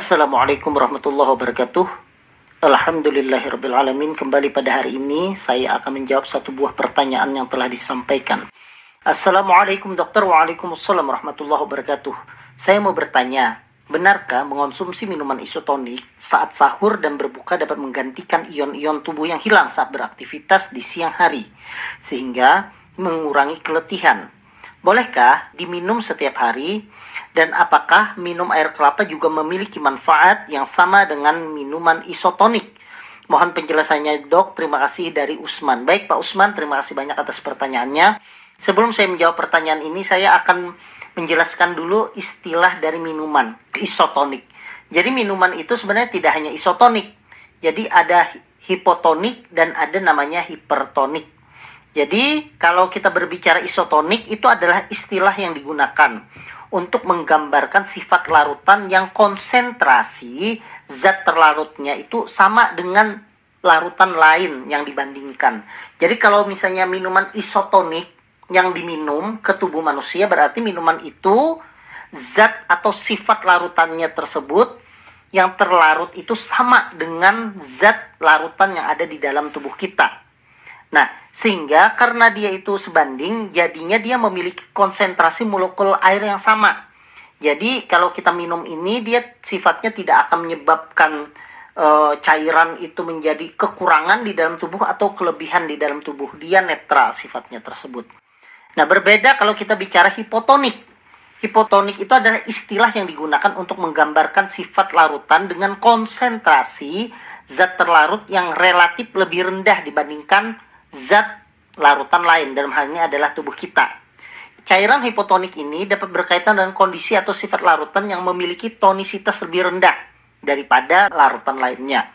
Assalamualaikum warahmatullahi wabarakatuh. Alhamdulillahirrabbilalamin. Kembali pada hari ini saya akan menjawab satu buah pertanyaan yang telah disampaikan. Assalamualaikum dokter. Waalaikumsalam warahmatullahi wabarakatuh. Saya mau bertanya, benarkah mengonsumsi minuman isotonik saat sahur dan berbuka dapat menggantikan ion-ion tubuh yang hilang saat beraktivitas di siang hari? Sehingga mengurangi keletihan. Bolehkah diminum setiap hari? Dan apakah minum air kelapa juga memiliki manfaat yang sama dengan minuman isotonik? Mohon penjelasannya dok, terima kasih dari Usman. Baik Pak Usman, terima kasih banyak atas pertanyaannya. Sebelum saya menjawab pertanyaan ini, saya akan menjelaskan dulu istilah dari minuman, isotonik. Jadi minuman itu sebenarnya tidak hanya isotonik. Jadi ada hipotonik dan ada namanya hipertonik. Jadi kalau kita berbicara isotonik itu adalah istilah yang digunakan untuk menggambarkan sifat larutan yang konsentrasi zat terlarutnya itu sama dengan larutan lain yang dibandingkan. Jadi kalau misalnya minuman isotonik yang diminum ke tubuh manusia berarti minuman itu zat atau sifat larutannya tersebut yang terlarut itu sama dengan zat larutan yang ada di dalam tubuh kita. Nah, sehingga karena dia itu sebanding, jadinya dia memiliki konsentrasi molekul air yang sama. Jadi kalau kita minum ini, dia sifatnya tidak akan menyebabkan e, cairan itu menjadi kekurangan di dalam tubuh atau kelebihan di dalam tubuh. Dia netral sifatnya tersebut. Nah, berbeda kalau kita bicara hipotonik. Hipotonik itu adalah istilah yang digunakan untuk menggambarkan sifat larutan dengan konsentrasi zat terlarut yang relatif lebih rendah dibandingkan zat larutan lain dalam hal ini adalah tubuh kita. Cairan hipotonik ini dapat berkaitan dengan kondisi atau sifat larutan yang memiliki tonisitas lebih rendah daripada larutan lainnya.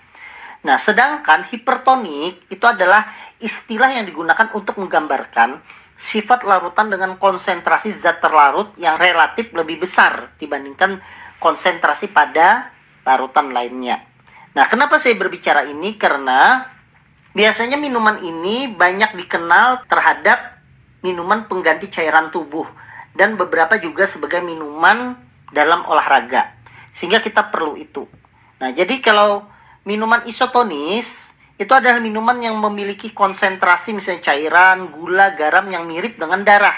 Nah, sedangkan hipertonik itu adalah istilah yang digunakan untuk menggambarkan sifat larutan dengan konsentrasi zat terlarut yang relatif lebih besar dibandingkan konsentrasi pada larutan lainnya. Nah, kenapa saya berbicara ini? Karena Biasanya minuman ini banyak dikenal terhadap minuman pengganti cairan tubuh dan beberapa juga sebagai minuman dalam olahraga. Sehingga kita perlu itu. Nah, jadi kalau minuman isotonis itu adalah minuman yang memiliki konsentrasi misalnya cairan, gula, garam yang mirip dengan darah.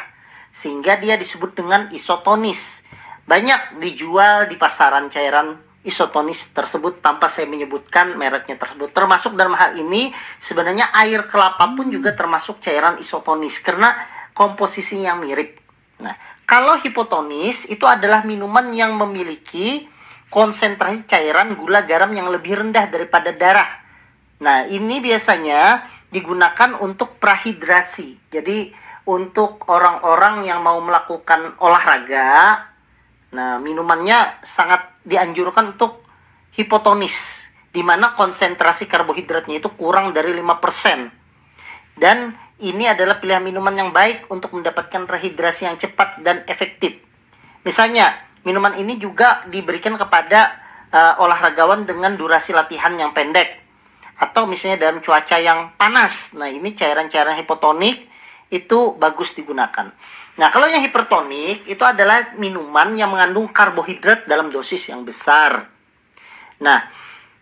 Sehingga dia disebut dengan isotonis. Banyak dijual di pasaran cairan isotonis tersebut tanpa saya menyebutkan mereknya tersebut. Termasuk dalam hal ini sebenarnya air kelapa pun juga termasuk cairan isotonis karena komposisinya yang mirip. Nah, kalau hipotonis itu adalah minuman yang memiliki konsentrasi cairan gula garam yang lebih rendah daripada darah. Nah, ini biasanya digunakan untuk prahidrasi. Jadi untuk orang-orang yang mau melakukan olahraga, nah minumannya sangat dianjurkan untuk hipotonis di mana konsentrasi karbohidratnya itu kurang dari 5%. Dan ini adalah pilihan minuman yang baik untuk mendapatkan rehidrasi yang cepat dan efektif. Misalnya, minuman ini juga diberikan kepada uh, olahragawan dengan durasi latihan yang pendek atau misalnya dalam cuaca yang panas. Nah, ini cairan-cairan hipotonik itu bagus digunakan. Nah, kalau yang hipertonik itu adalah minuman yang mengandung karbohidrat dalam dosis yang besar. Nah,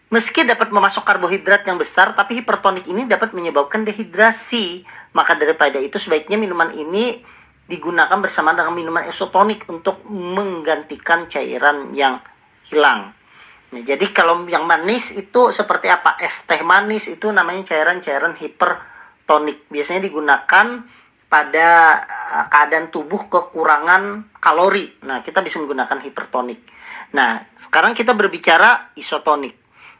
meski dapat memasuk karbohidrat yang besar, tapi hipertonik ini dapat menyebabkan dehidrasi. Maka daripada itu sebaiknya minuman ini digunakan bersama dengan minuman isotonik untuk menggantikan cairan yang hilang. Nah, jadi kalau yang manis itu seperti apa? Es teh manis itu namanya cairan-cairan hipertonik. Biasanya digunakan pada uh, keadaan tubuh kekurangan kalori. Nah, kita bisa menggunakan hipertonik. Nah, sekarang kita berbicara isotonik.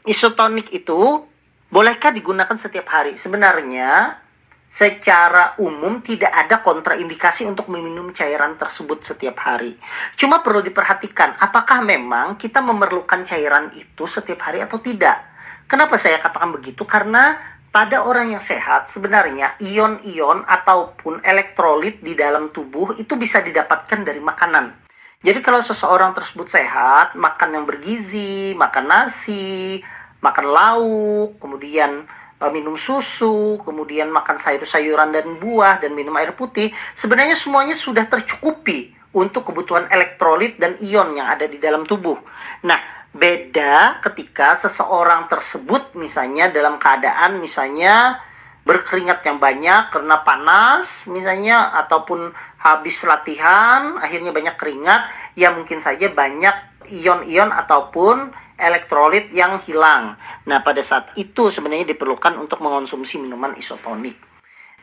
Isotonik itu bolehkah digunakan setiap hari? Sebenarnya secara umum tidak ada kontraindikasi untuk meminum cairan tersebut setiap hari. Cuma perlu diperhatikan apakah memang kita memerlukan cairan itu setiap hari atau tidak. Kenapa saya katakan begitu? Karena pada orang yang sehat sebenarnya ion-ion ataupun elektrolit di dalam tubuh itu bisa didapatkan dari makanan. Jadi kalau seseorang tersebut sehat, makan yang bergizi, makan nasi, makan lauk, kemudian e, minum susu, kemudian makan sayur-sayuran dan buah dan minum air putih, sebenarnya semuanya sudah tercukupi untuk kebutuhan elektrolit dan ion yang ada di dalam tubuh. Nah, beda ketika seseorang tersebut misalnya dalam keadaan misalnya berkeringat yang banyak karena panas misalnya ataupun habis latihan akhirnya banyak keringat ya mungkin saja banyak ion-ion ataupun elektrolit yang hilang. Nah, pada saat itu sebenarnya diperlukan untuk mengonsumsi minuman isotonik.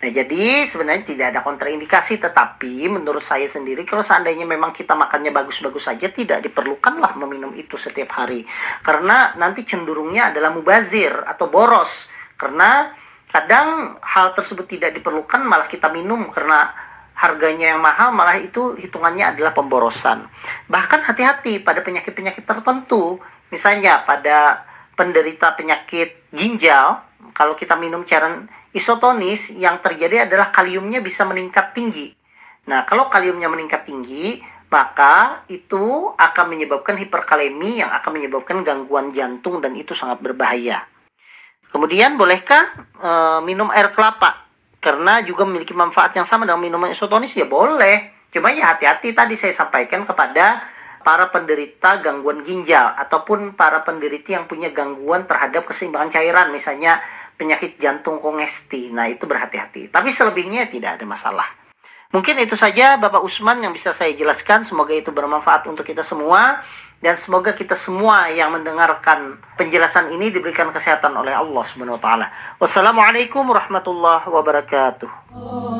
Nah, jadi sebenarnya tidak ada kontraindikasi, tetapi menurut saya sendiri kalau seandainya memang kita makannya bagus-bagus saja, tidak diperlukanlah meminum itu setiap hari. Karena nanti cenderungnya adalah mubazir atau boros. Karena kadang hal tersebut tidak diperlukan malah kita minum karena harganya yang mahal malah itu hitungannya adalah pemborosan. Bahkan hati-hati pada penyakit-penyakit tertentu, misalnya pada penderita penyakit ginjal, kalau kita minum cairan isotonis yang terjadi adalah kaliumnya bisa meningkat tinggi. Nah, kalau kaliumnya meningkat tinggi, maka itu akan menyebabkan hiperkalemi yang akan menyebabkan gangguan jantung dan itu sangat berbahaya. Kemudian bolehkah e, minum air kelapa? Karena juga memiliki manfaat yang sama dengan minuman isotonis ya boleh. Cuma ya hati-hati tadi saya sampaikan kepada para penderita gangguan ginjal ataupun para penderita yang punya gangguan terhadap keseimbangan cairan misalnya penyakit jantung kongesti. Nah, itu berhati-hati. Tapi selebihnya tidak ada masalah. Mungkin itu saja Bapak Usman yang bisa saya jelaskan. Semoga itu bermanfaat untuk kita semua dan semoga kita semua yang mendengarkan penjelasan ini diberikan kesehatan oleh Allah Subhanahu wa taala. Wassalamualaikum warahmatullahi wabarakatuh.